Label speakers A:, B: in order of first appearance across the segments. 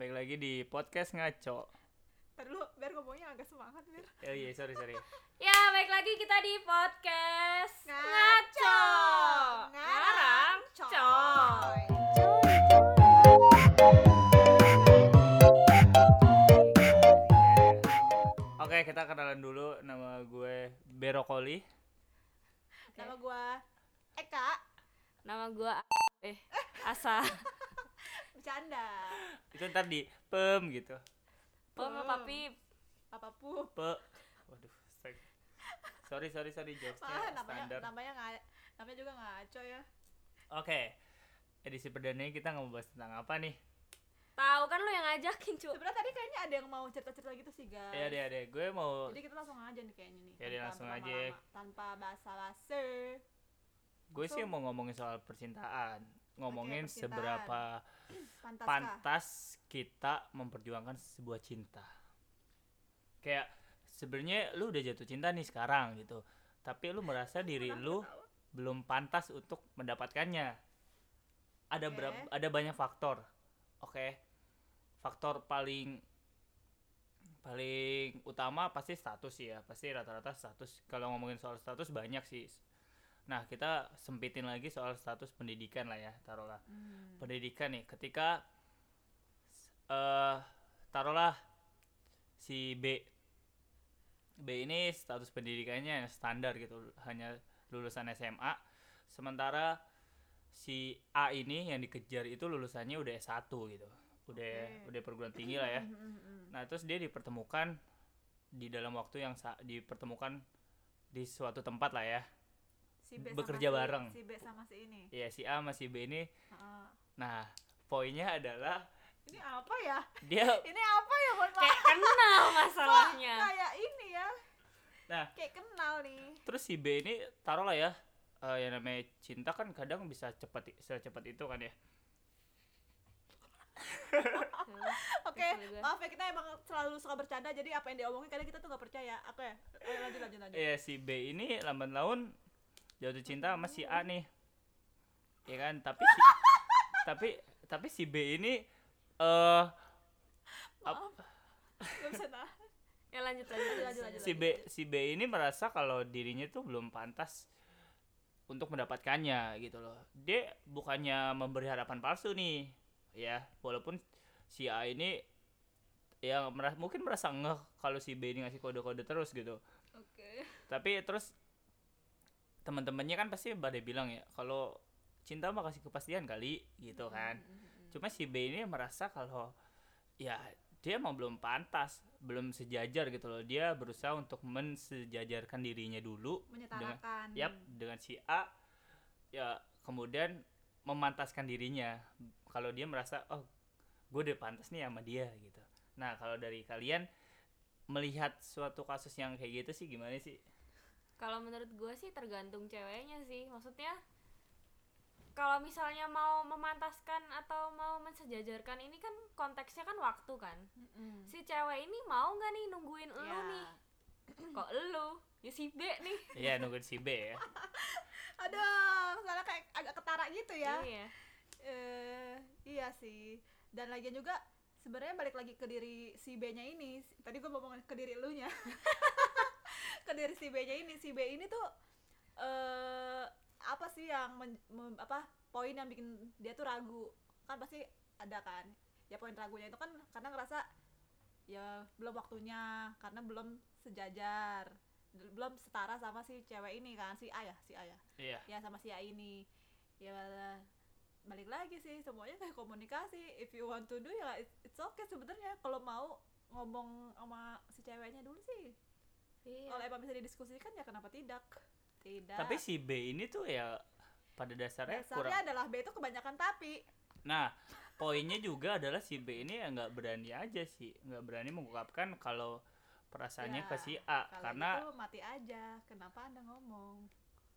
A: Baik lagi di podcast ngaco.
B: Ntar dulu biar ngomongnya agak semangat biar
A: Oh iya, sorry sorry.
C: Ya, baik lagi kita di podcast
B: Ngaco.
C: Ngarang
B: coy.
A: Oke, kita kenalan dulu. Nama gue Berokoli.
B: Nama gua Eka
C: Nama gua eh Asa.
B: bercanda
A: Itu ntar di pem gitu.
C: Oh, sama papi
B: apa pu
A: Pe. Waduh, strike. Sorry sorry sorry jokesnya
B: ah, namanya
A: standar.
B: namanya nggak namanya juga ngaco ya
A: Oke. Edisi perdana ini kita ngebahas tentang apa nih?
C: tahu kan lu yang ngajakin, cu.
B: sebenarnya tadi kayaknya ada yang mau cerita-cerita gitu sih guys
A: Ya deh, deh. Gue mau
B: jadi kita langsung aja nih kayaknya nih
A: Ya deh,
B: tanpa
A: langsung aja.
B: tanpa basa-basi
A: gue sih
B: langsung.
A: mau ngomongin soal percintaan. Ngomongin
B: percintaan.
A: seberapa
B: pantas
A: pantas kita memperjuangkan sebuah cinta. Kayak sebenarnya lu udah jatuh cinta nih sekarang gitu. Tapi lu merasa diri lu belum pantas untuk mendapatkannya. Ada
B: Oke.
A: berapa ada banyak faktor. Oke. Faktor paling paling utama pasti status ya. Pasti rata-rata status. Kalau ngomongin soal status banyak sih. Nah, kita sempitin lagi soal status pendidikan lah ya, taruhlah
B: Hmm.
A: pendidikan nih ketika eh taruhlah si B B ini status pendidikannya yang standar gitu hanya lulusan SMA sementara si A ini yang dikejar itu lulusannya udah S1 gitu udah
B: Oke.
A: udah perguruan tinggi lah ya
B: Hmm, hmm, hmm.
A: nah terus dia dipertemukan di dalam waktu yang dipertemukan di suatu tempat lah ya
B: Si B
A: bekerja
B: sama si-
A: bareng.
B: si B sama si ini
A: ya si A sama si B ini
B: Heeh.
A: nah poinnya adalah
B: ini apa ya
A: dia
B: ini apa ya mohon maaf
C: Kayak kenal masalahnya.
B: kayak ini ya
A: Nah.
B: kayak kenal nih
A: terus si B ini taruh lah ya eh, yang namanya cinta kan kadang bisa cepat secepat itu kan ya
B: oke
C: gue.
B: maaf ya kita emang selalu suka bercanda jadi apa yang diomongin kadang kita tuh nggak percaya oke ayo lanjut lanjut lanjut
A: Iya si B ini lambat laun jatuh cinta sama si A nih. Ya kan? Tapi si tapi tapi si B ini eh
B: Gak bisa
C: Ya lanjut lanjut
B: Lanjut, lanjut,
A: si B si B ini merasa kalau dirinya tuh belum pantas untuk mendapatkannya gitu loh. Dia bukannya memberi harapan palsu nih ya. Walaupun si A ini ya merasa, mungkin merasa ngeh kalau si B ini ngasih kode-kode terus gitu.
B: Oke.
A: Tapi terus teman-temannya kan pasti pada bilang ya kalau cinta mah kasih kepastian kali gitu kan. cuma si B ini merasa kalau ya dia emang belum pantas belum sejajar gitu loh. Dia berusaha untuk mensejajarkan dirinya dulu
B: menyetarakan.
A: yap dengan si A ya kemudian memantaskan dirinya. Kalau dia merasa oh gue udah pantas nih sama dia gitu. Nah kalau dari kalian melihat suatu kasus yang kayak gitu sih gimana sih
C: Kalau menurut gue sih tergantung ceweknya sih. Maksudnya kalau misalnya mau memantaskan atau mau mensejajarkan ini kan konteksnya kan waktu kan.
B: Mm-mm.
C: Si cewek ini mau nggak nih nungguin elu
B: Ya.
C: nih? Kok elu? Ya si B nih.
A: Iya nungguin si B ya
B: aduh soalnya kayak agak ketara gitu ya
C: Iya.
B: eh iya sih dan lagian juga sebenarnya balik lagi ke diri si B nya ini tadi gue ngomongin ke diri elunya ke diri si B nya ini. Si B ini tuh eh apa sih yang men- mem- apa poin yang bikin dia tuh ragu? Kan pasti ada kan. Ya poin ragunya itu kan karena ngerasa ya belum waktunya karena belum sejajar belum setara sama si cewek ini kan si A ya si A ya?
A: Iya.
B: Ya sama si A ini. Ya balik lagi sih semuanya kayak komunikasi. If you want to do ya it- it's okay sebenarnya. Kalau mau ngomong sama si ceweknya dulu sih
C: Iya.
B: kalau emang bisa didiskusikan ya kenapa tidak? Tidak.
A: Tapi si B ini tuh ya pada dasarnya
B: dasarnya
A: kurang.
B: adalah B itu kebanyakan tapi.
A: Nah poinnya juga adalah si B ini ya nggak berani aja sih. Nggak berani mengungkapkan kalau perasaannya
B: Ya,
A: ke si A.
B: kalau
A: karena
B: gitu mati aja. Kenapa anda ngomong?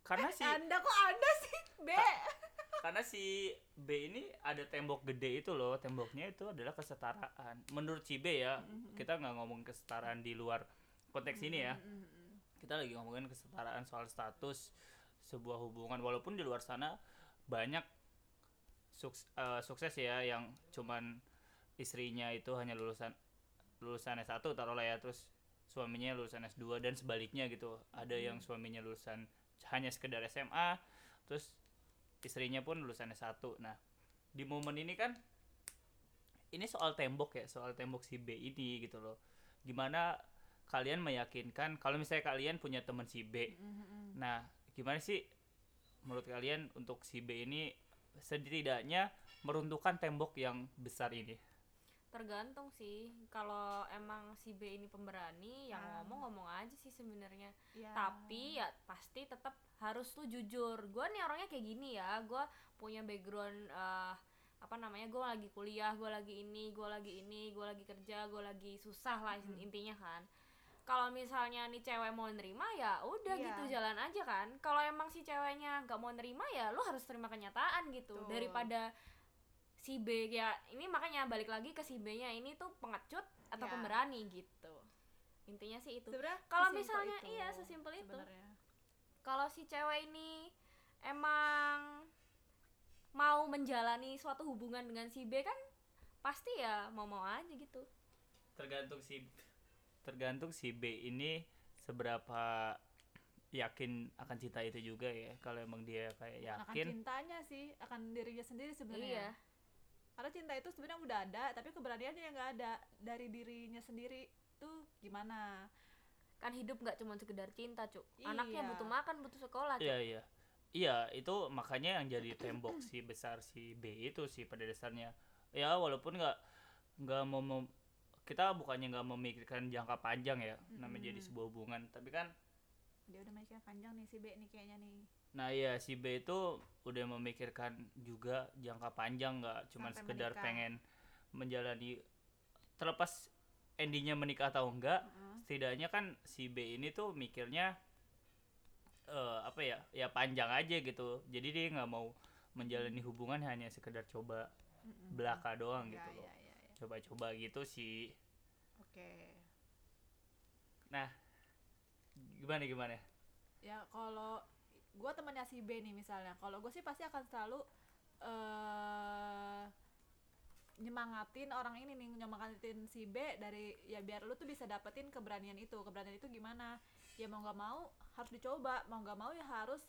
A: Karena
B: Eh,
A: si
B: anda kok anda sih B?
A: Karena si B ini ada tembok gede itu loh. Temboknya itu adalah kesetaraan. Menurut si B ya kita nggak ngomong kesetaraan di luar konteks ini ya.
B: Mm-mm.
A: kita lagi ngomongin kesetaraan soal status sebuah hubungan. Walaupun di luar sana banyak suks- eh, sukses ya yang cuman istrinya itu hanya lulusan lulusan S1 taruhlah ya terus suaminya lulusan S2 dan sebaliknya gitu. Ada yang suaminya lulusan hanya sekedar SMA terus istrinya pun lulusan S1 nah di momen ini kan ini soal tembok ya soal tembok si B ini gitu loh. Gimana kalian meyakinkan kalau misalnya kalian punya teman si B
B: Mm-mm.
A: nah gimana sih menurut kalian untuk si B ini setidaknya meruntuhkan tembok yang besar ini
C: tergantung sih kalau emang si B ini pemberani yang
B: Ah.
C: ngomong ngomong aja sih sebenarnya
B: Ya.
C: tapi ya pasti tetap harus lu jujur gue nih orangnya kayak gini ya gue punya background eh, apa namanya gue lagi kuliah gue lagi ini gue lagi ini gue lagi kerja gue lagi susah lah
B: Hmm.
C: intinya kan kalau misalnya nih cewek mau nerima ya udah
B: Iya.
C: gitu jalan aja kan kalau emang si ceweknya nggak mau nerima ya lu harus terima kenyataan gitu
B: Betul.
C: daripada si B ya ini makanya balik lagi ke si B nya ini tuh pengecut atau
B: Ya.
C: pemberani gitu intinya sih itu
B: Sebenarnya
C: Kalau misalnya
B: itu
C: iya, sesimpel itu. kalau si cewek ini emang mau menjalani suatu hubungan dengan si B kan pasti ya mau-mau aja gitu
A: tergantung si tergantung si B ini seberapa yakin akan cinta itu juga ya. Kalau emang dia kayak
B: akan
A: yakin
B: cintanya sih akan dirinya sendiri
C: iya.
B: Sebenarnya karena cinta itu sebenarnya udah ada tapi keberaniannya yang nggak ada. Dari dirinya sendiri tuh gimana?
C: Kan hidup nggak cuma sekedar cinta cuk. Anaknya
B: Iya.
C: butuh makan butuh sekolah cuk.
A: Iya iya. Iya itu makanya yang jadi tembok si besar si B itu sih pada dasarnya. Ya walaupun nggak nggak mau mem- kita bukannya nggak memikirkan jangka panjang ya namanya jadi sebuah hubungan tapi kan
B: dia udah mikirnya panjang nih si B nih kayaknya nih
A: Nah iya si B itu udah memikirkan juga jangka panjang nggak cuman
B: Sampai
A: sekedar
B: menikah.
A: pengen menjalani terlepas endingnya menikah atau enggak
B: Heeh.
A: setidaknya kan si B ini tuh mikirnya eh apa ya ya panjang aja gitu jadi dia nggak mau menjalani hubungan hanya sekedar coba
B: Mm-mm.
A: belaka doang
B: Ya,
A: gitu
B: ya,
A: loh
B: ya.
A: Coba-coba gitu sih.
B: Oke.
A: Nah gimana gimana?
B: Ya kalau gue temannya si B nih misalnya kalau gue sih pasti akan selalu eh nyemangatin orang ini nih nyemangatin si B dari ya biar lu tuh bisa dapetin keberanian itu. Keberanian itu gimana? Ya mau nggak mau harus dicoba mau nggak mau ya harus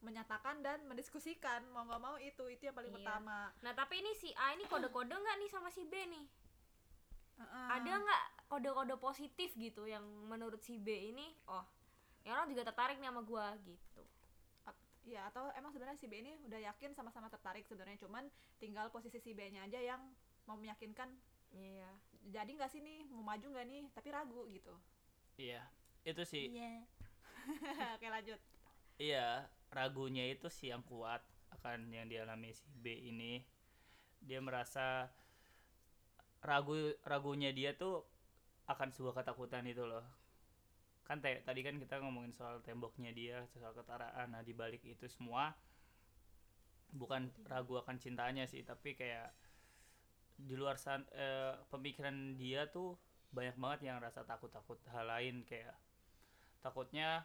B: menyatakan dan mendiskusikan. Mau nggak mau itu itu yang paling
C: Iya.
B: pertama.
C: Nah tapi ini si A ini kode-kode nggak nih sama si B nih
B: Heeh.
C: ada nggak kode-kode positif gitu yang menurut si B ini oh ya orang juga tertarik nih sama gua gitu.
B: Ya atau emang sebenarnya si B ini udah yakin sama-sama tertarik sebenarnya cuman tinggal posisi si B nya aja yang mau meyakinkan
C: iya.
B: Jadi nggak sih nih mau maju nggak nih? Tapi ragu gitu.
A: Iya itu sih.
B: Iya. Oke lanjut.
A: Iya, ragunya itu sih yang kuat akan yang dialami si B ini. Dia merasa ragu ragunya dia tuh akan sebuah ketakutan itu loh. Kan tadi kan kita ngomongin soal temboknya dia, soal ketaraan. Nah, di balik itu semua bukan ragu akan cintanya sih, tapi kayak di luar san eh, pemikiran dia tuh banyak banget yang rasa takut-takut hal lain kayak takutnya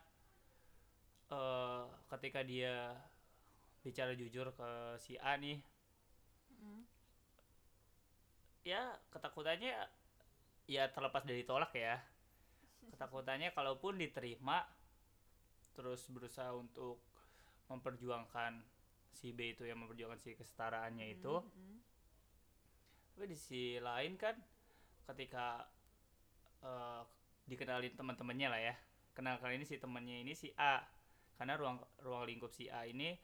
A: eh ketika dia bicara jujur ke si A nih
B: Mm.
A: Ya ketakutannya ya terlepas dari tolak ya. Ketakutannya kalaupun diterima terus berusaha untuk memperjuangkan si B itu yang memperjuangkan si kesetaraannya itu.
B: Mm, mm.
A: tapi di sisi lain kan ketika eh, dikenalin teman-temannya lah ya. Kenal kali ini si temannya ini si A. Karena ruang ruang lingkup si A ini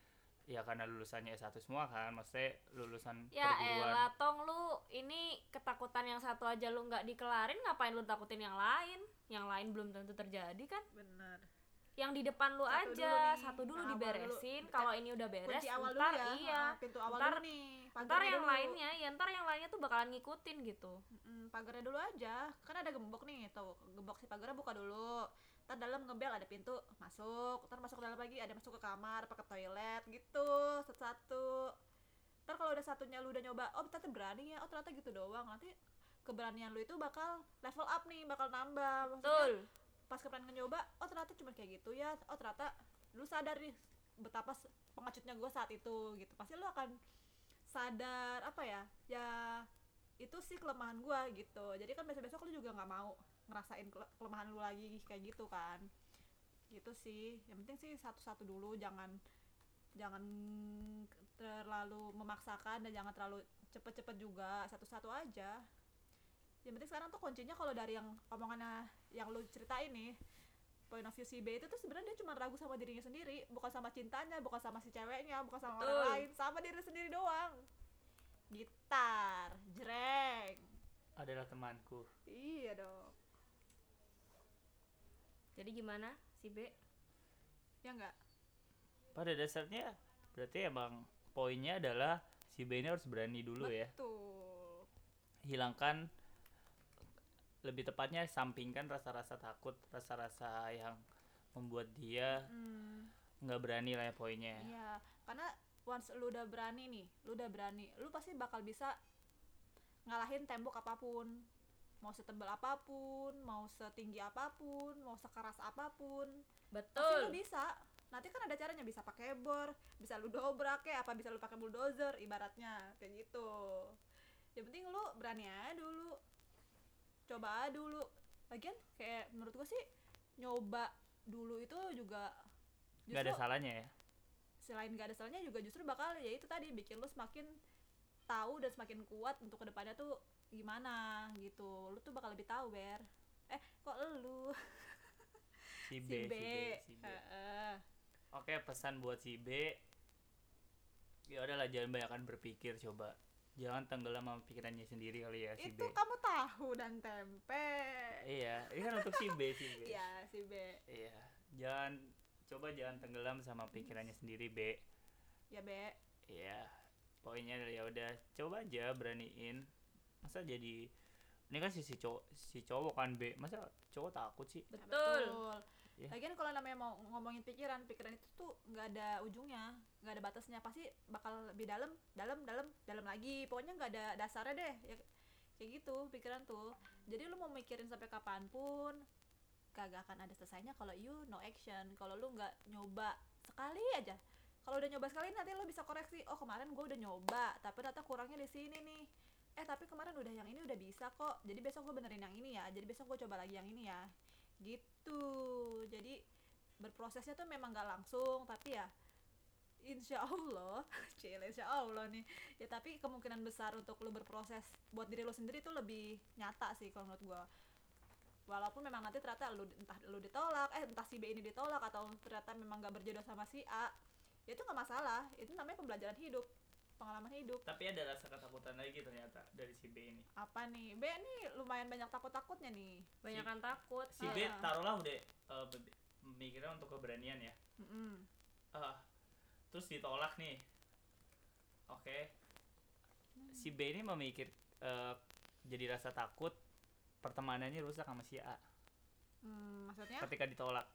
A: ya karena lulusannya S1 semua kan maksudnya lulusan
C: ya
A: perguruan.
C: elah tong lu ini ketakutan yang satu aja lu nggak dikelarin ngapain lu takutin yang lain? Yang lain belum tentu terjadi kan?
B: Bener
C: yang di depan lu
B: Satu
C: aja
B: dulu nih,
C: satu dulu
B: awal
C: diberesin. kalau ini udah beres
B: awal
C: ntar
B: dulu ya.
C: iya.
B: Ah, pintu awal
C: Ntar-
B: dulu nih
C: ntar yang
B: dulu.
C: lainnya ya ntar yang lainnya tuh bakalan ngikutin gitu.
B: Mm, pagarnya dulu aja. Kan ada gembok nih tuh gembok si pagarnya buka dulu ntar dalam ngebel ada pintu masuk. Ntar masuk ke dalam lagi ada masuk ke kamar apa ke toilet gitu satu-satu. Ntar kalau udah satunya lu udah nyoba oh ternyata berani ya oh ternyata gitu doang. Nanti keberanian lu itu bakal level up nih bakal nambah. Maksudnya,
C: betul.
B: pas keberanian nyoba oh ternyata cuma kayak gitu ya oh ternyata lu sadar nih betapa pengacutnya gue saat itu gitu. Pasti lu akan sadar apa ya ya itu sih kelemahan gua gitu. Jadi kan besok besok lu juga nggak mau ngerasain kele- kelemahan lu lagi kayak gitu kan. Gitu sih. Yang penting sih satu-satu dulu jangan jangan terlalu memaksakan dan jangan terlalu cepet-cepet juga. Satu-satu aja. Yang penting sekarang tuh kuncinya kalau dari yang omongannya yang lu ceritain nih point of view si B itu tuh sebenarnya dia cuma ragu sama dirinya sendiri bukan sama cintanya bukan sama si ceweknya bukan sama orang
C: Betul.
B: lain sama diri sendiri doang. Gitar jreng.
A: Adalah temanku.
B: Iya dong
C: jadi gimana si B?
B: Ya enggak
A: pada dasarnya berarti emang poinnya adalah si B ini harus berani dulu ya.
B: Betul.
A: Hilangkan lebih tepatnya sampingkan rasa-rasa takut rasa-rasa yang membuat dia
B: Hmm,
A: nggak berani lah ya poinnya.
B: Iya karena once lu udah berani nih lu udah berani lu pasti bakal bisa ngalahin tembok apa pun mau setebal apa pun mau setinggi apa pun mau sekeras apa pun. Pasti lu
C: betul
B: bisa. Nanti kan ada caranya bisa pakai bor bisa lu dobrak ya apa bisa lu pakai bulldozer ibaratnya kayak gitu. Yang penting lu berani aja dulu. Coba aja dulu. Lagian kayak menurut gua sih nyoba dulu itu juga
A: nggak ada
B: justru
A: salahnya ya?
B: Selain gak ada salahnya juga justru bakal ya itu tadi bikin lu semakin tahu dan semakin kuat untuk ke depannya tuh gimana gitu. Lu tuh bakal lebih tahu ber. Eh kok lu?
A: Si B
B: si B,
A: si B, si B.
B: Heeh.
A: oke pesan buat si B. Ya udahlah jangan banyakkan berpikir coba. Jangan tenggelam sama pikirannya sendiri kali ya si
B: itu
A: B
B: kamu tahu dan tempe.
A: Iya ini kan untuk si B si B.
B: Ya si B.
A: Iya. Jangan coba jangan tenggelam sama pikirannya sendiri B.
B: Ya B.
A: Iya, poinnya ya udah coba aja beraniin. Masa jadi ini kan sisi cowok si cowok kan B, masa cowok takut sih?
B: Ya,
C: Betul.
A: Iya.
B: Lagian kalau namanya mau ngomongin pikiran, pikiran itu tuh nggak ada ujungnya, nggak ada batasnya. Pasti bakal lebih dalam, dalam, dalam, dalam lagi. Pokoknya nggak ada dasarnya deh. Ya, kayak gitu pikiran tuh. Jadi lu mau mikirin sampai kapan pun, kagak akan ada selesainya kalau you no action. Kalau lu nggak nyoba sekali aja. Kalau udah nyoba sekali nanti lu bisa koreksi. Oh kemarin gue udah nyoba, tapi ternyata kurangnya di sini nih. Eh tapi kemarin udah yang ini udah bisa kok. Jadi besok gue benerin yang ini ya. Jadi besok gue coba lagi yang ini ya gitu jadi berprosesnya tuh memang gak langsung tapi ya insya Allah cile insya Allah nih ya tapi kemungkinan besar untuk lu berproses buat diri lu sendiri tuh lebih nyata sih kalau menurut gua walaupun memang nanti ternyata lu entah lu ditolak eh entah si B ini ditolak atau ternyata memang gak berjodoh sama si A ya itu nggak masalah itu namanya pembelajaran hidup pengalaman hidup
A: Tapi ada rasa ketakutan lagi ternyata dari si B ini.
B: apa nih B nih lumayan banyak takut-takutnya nih
C: banyakan takut
A: Si B
B: Ah.
A: taruhlah udah eh, be- memikirkan untuk keberanian ya. Ah, terus ditolak nih. Oke. Si B ini memikir eh, jadi rasa takut pertemanannya rusak sama si A
B: Hmm, maksudnya
A: ketika ditolak.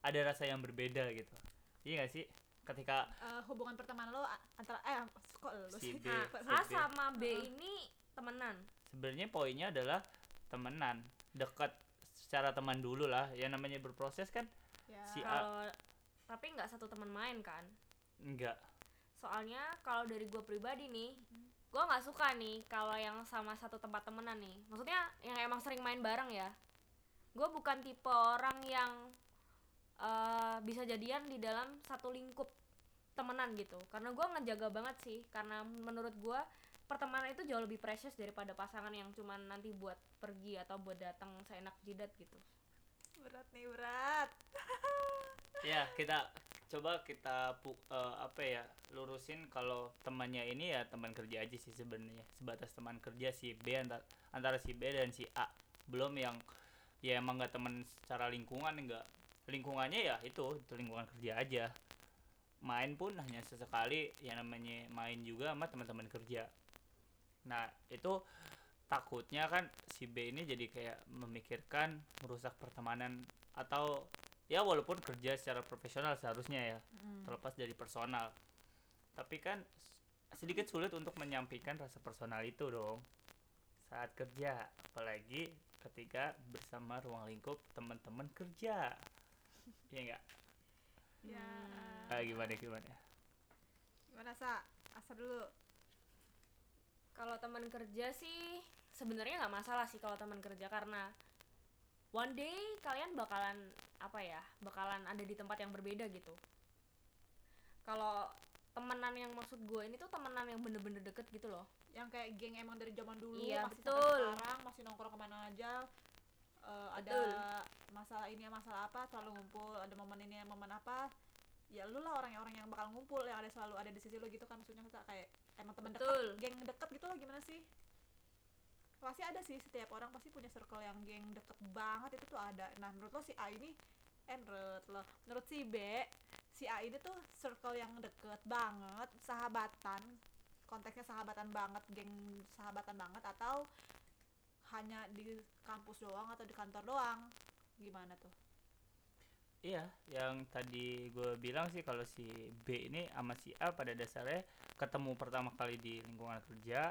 A: Ada rasa yang berbeda gitu. Iya gak sih? Ketika
B: eh, hubungan pertemanan lo a- antara eh kok lo
A: Si
B: sih?
A: B.
C: Nah,
B: Kok
A: si
C: A sama B
B: Heeh.
C: ini temenan.
A: Sebenarnya poinnya adalah temenan. Dekat secara teman dulu lah. Ya namanya berproses kan.
B: Ya.
A: si A-
C: kalau tapi nggak satu teman main kan?
A: Enggak
C: soalnya kalau dari gue pribadi nih gue nggak suka nih kalau yang sama satu tempat temenan nih. Maksudnya yang emang sering main bareng ya. Gue bukan tipe orang yang eh, bisa jadian di dalam satu lingkup temenan gitu. Karena gue ngejaga banget sih karena menurut gue pertemanan itu jauh lebih precious daripada pasangan yang cuman nanti buat pergi atau buat datang seenak jidat gitu.
B: Berat nih berat.
A: Ya kita coba kita eh, apa ya lurusin kalau temannya ini ya teman kerja aja sih sebenarnya sebatas teman kerja si B antara, antara si B dan si A. Belum yang ya emang nggak teman secara lingkungan enggak lingkungannya ya itu itu lingkungan kerja aja. Main pun hanya sesekali yang namanya main juga sama teman-teman kerja. Nah itu takutnya kan si B ini jadi kayak memikirkan merusak pertemanan atau ya walaupun kerja secara profesional seharusnya ya
B: Hmm.
A: terlepas dari personal. Tapi kan sedikit sulit untuk menyampaikan rasa personal itu dong. Saat kerja apalagi ketika bersama ruang lingkup teman-teman kerja iya enggak
B: ya
C: Hmm.
A: ah, gimana gimana
B: gimana sa asal dulu
C: Kalau teman kerja sih sebenarnya nggak masalah sih kalau teman kerja karena one day kalian bakalan apa ya bakalan ada di tempat yang berbeda gitu. Kalau temenan yang maksud gue ini tuh temenan yang bener-bener deket gitu loh.
B: yang kayak geng emang dari zaman dulu
C: Iya,
B: masih
C: betul.
B: sampai sekarang masih nongkrong ke mana aja Eh, ada masalah ini masalah apa selalu ngumpul ada momen ini momen apa ya lu lah orang-orang yang bakal ngumpul yang ada selalu ada di sisi lu gitu kan maksudnya kita kayak emang temen
C: Betul.
B: deket geng deket gitu loh gimana sih? Pasti ada sih setiap orang pasti punya circle yang geng deket banget itu tuh ada. Nah menurut lo si A ini eh menurut lo menurut si B si A ini tuh circle yang deket banget sahabatan konteksnya sahabatan banget geng sahabatan banget atau hanya di kampus doang atau di kantor doang gimana tuh
A: Iya, yang tadi gue bilang sih kalau si B ini sama si A pada dasarnya ketemu pertama kali di lingkungan kerja,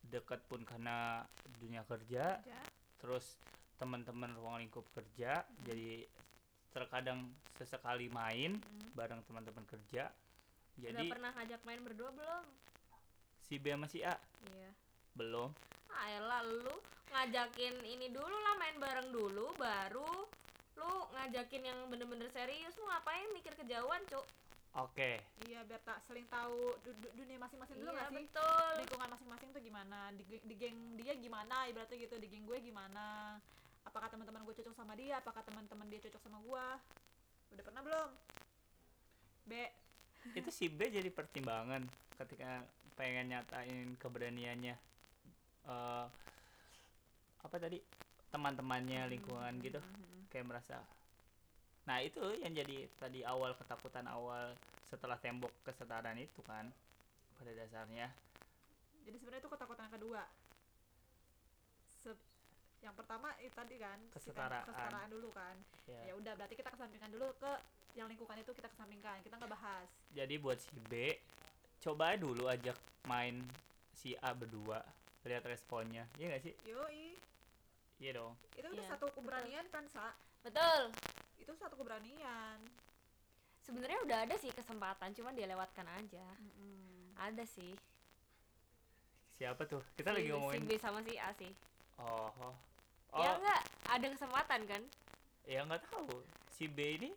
A: dekat pun karena dunia kerja,
B: aja
A: terus teman-teman ruang lingkup kerja, jadi terkadang sesekali main
B: Mm.
A: bareng teman-teman kerja.
C: Udah
A: Jadi
C: pernah ngajak main berdua belum?
A: si B sama si A
C: Iya.
A: belum.
C: Ah elah lu ngajakin ini dulu lah main bareng dulu baru lu ngajakin yang bener-bener serius. Lu ngapain? Mikir kejauhan cuk.
A: Oke,
B: iya biar tak seling tahu du- du- dunia masing-masing dulu
C: iya
B: sih?
C: betul.
B: Lingkungan masing-masing tuh gimana? Di, di geng dia gimana? Ibaratnya gitu di geng gue gimana? Apakah teman-teman gue cocok sama dia? Apakah teman-teman dia cocok sama gue udah pernah belum? B.
A: Itu si B jadi pertimbangan ketika pengen nyatain keberaniannya eh apa tadi teman-temannya lingkungan gitu
B: Mhm.
A: kayak merasa nah itu yang jadi tadi awal ketakutan awal setelah tembok kesetaraan itu kan pada dasarnya.
B: Jadi sebenarnya itu ketakutan kedua. Se- yang pertama itu tadi kan tem-
A: Kesetaraan.
B: kesetaraan dulu kan.
A: Ya.
B: Ya udah berarti kita kesampingkan dulu ke yang lingkungan itu kita kesampingkan kita nggak bahas.
A: Jadi buat si B coba dulu ajak main si A berdua lihat responnya. Iya gak sih?
B: Yoi.
A: Iya dong.
B: Itu udah
C: Iya,
B: satu keberanian kan sa?
C: Betul.
B: Itu satu keberanian.
C: Sebenarnya udah ada sih kesempatan cuman dia lewatkan aja.
B: Mm-mm.
C: ada sih.
A: Siapa tuh? Kita
C: Si-
A: lagi ngomongin
C: si B sama si A sih.
A: Oh. Oh,
C: ya
A: oh.
C: enggak ada kesempatan kan?
A: Ya nggak tahu. Si B ini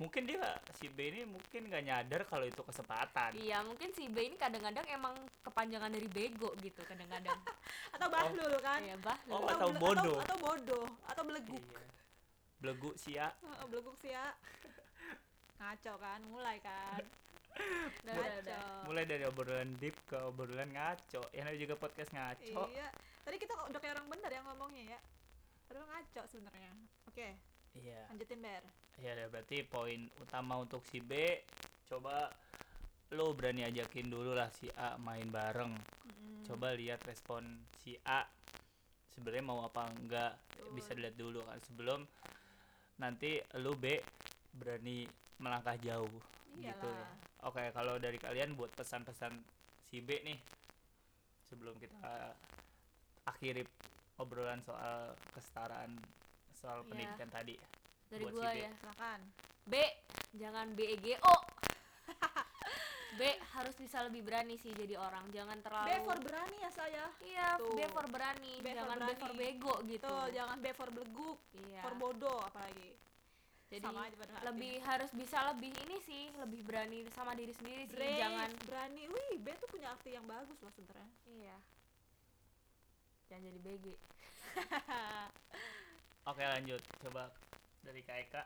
A: mungkin dia si B ini mungkin nggak nyadar kalau itu kesempatan.
C: Iya mungkin si B ini kadang-kadang emang kepanjangan dari bego gitu kadang-kadang.
B: Atau bahlul kan?
C: ya bah
A: Oh,
B: atau,
A: atau bodoh.
B: atau, bodoh atau beleguk.
A: Iya. belegu si A
B: Heeh, beleguk sih ya ngaco kan? Mulai kan? Ngaco.
A: mulai dari obrolan deep ke obrolan ngaco. Yang namanya juga podcast ngaco.
B: Iya. Tadi kita kok udah kayak orang bener yang ngomongnya ya. Padahal ngaco sebenarnya. Oke.
A: Iya.
B: Lanjutin ber
A: ya berarti poin utama untuk si B coba lo berani ajakin dulu lah si A main bareng
B: Mm-mm.
A: coba lihat respon si A sebenarnya mau apa enggak
B: Betul.
A: bisa dilihat dulu kan sebelum nanti lu B berani melangkah jauh gitu ya.
B: Iyalah.
A: Oke, kalau dari kalian buat pesan-pesan si B nih sebelum kita akhiri obrolan soal kesetaraan soal
C: Iya.
A: pendidikan tadi.
C: Dari
A: buat si
C: gua
A: B.
C: ya
B: silakan.
C: B. Jangan B E G O. B harus bisa lebih berani sih jadi orang. Jangan terlalu
B: B for berani ya saya?
C: Iya
B: Tuh.
C: B for berani.
B: B for
C: jangan B
B: berani.
C: for bego gitu.
B: Tuh jangan B for beleguk
C: iya.
B: for bodoh apalagi.
C: Jadi
B: sama aja pada
C: lebih harus bisa lebih ini sih lebih berani sama diri sendiri sih
B: Brave,
C: jangan
B: berani. Wih B tuh punya arti yang bagus loh sebenarnya.
C: Iya. Jangan jadi BG
A: Oke, lanjut. Coba dari Kak Eka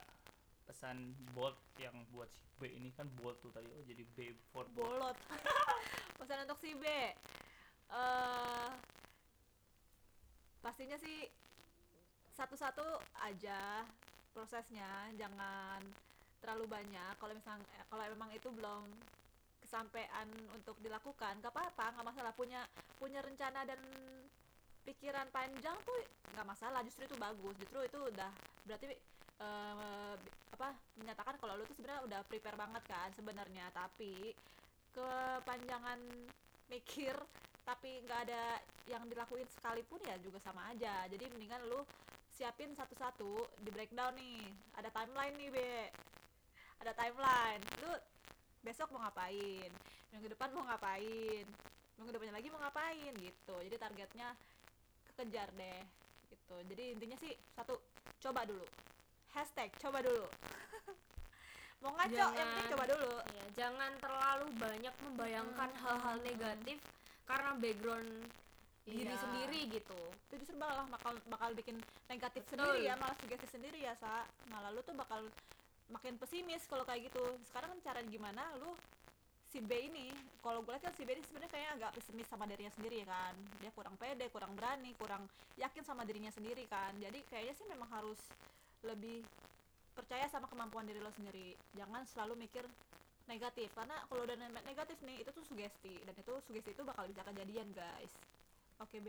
A: pesan bold yang buat si B ini kan bold tuh tadi. Oh, jadi B for
B: bolot. Pesan untuk si B. Eh pastinya sih satu-satu aja prosesnya jangan terlalu banyak. Kalau misalnya eh, kalau memang itu belum kesampaian untuk dilakukan gak apa-apa nggak masalah. Punya punya rencana dan pikiran panjang tuh nggak masalah justru itu bagus. Justru itu udah berarti bi- apa menyatakan kalau lu tuh sebenarnya udah prepare banget kan sebenarnya tapi kepanjangan mikir tapi nggak ada yang dilakuin sekalipun ya juga sama aja. Jadi mendingan lu siapin satu-satu di breakdown nih. Ada timeline nih be. Ada timeline. Lu besok mau ngapain? Minggu depan mau ngapain? Minggu depannya lagi mau ngapain? Gitu. Jadi targetnya kekejar deh. Gitu. Jadi intinya sih satu coba dulu hashtag coba dulu. Mau ngaco yang penting
C: Jangan-
B: coba dulu.
C: Ya jangan terlalu banyak membayangkan
B: Hmm,
C: hal-hal
B: hmm,
C: negatif karena background diri
B: Iya.
C: sendiri gitu.
B: Itu justru malah bakal bakal bikin negatif
C: Betul.
B: sendiri ya malah sugesti sendiri ya sa. Nah lalu tuh bakal makin pesimis kalau kayak gitu. Sekarang kan cara gimana? Lu si B ini kalau gue lihat kan si B ini sebenarnya kayak agak pesimis sama dirinya sendiri ya kan. Dia kurang pede kurang berani kurang yakin sama dirinya sendiri kan. Jadi kayaknya sih memang harus lebih percaya sama kemampuan diri lo sendiri. Jangan selalu mikir negatif karena kalau udah ne- negatif nih itu tuh sugesti dan itu sugesti itu bakal bisa kejadian guys. Oke B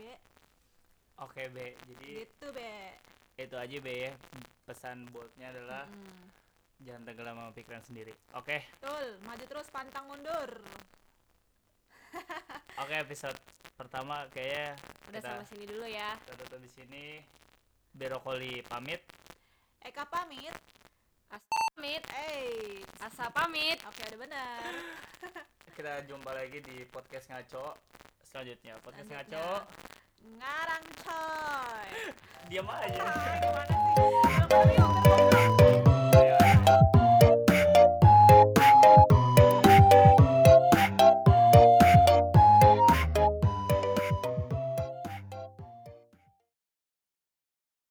A: oke be. Jadi
B: gitu be.
A: itu aja be ya. Pesan buatnya adalah
B: Mm.
A: jangan tenggelam sama pikiran sendiri. Oke?
B: Betul. Maju terus pantang mundur.
A: Oke episode pertama kayaknya
C: udah
A: kita,
C: sampai sini dulu ya.
A: Kita tutup di sini. Berokoli pamit
B: Eka pamit.
C: Pamit.
B: Eh
C: asa pamit.
B: Oke udah benar
A: kita jumpa lagi di podcast ngaco. Selanjutnya podcast
B: Selanjutnya.
A: ngaco.
B: Ngarang coy.
A: Diam aja.
B: Gimana sih.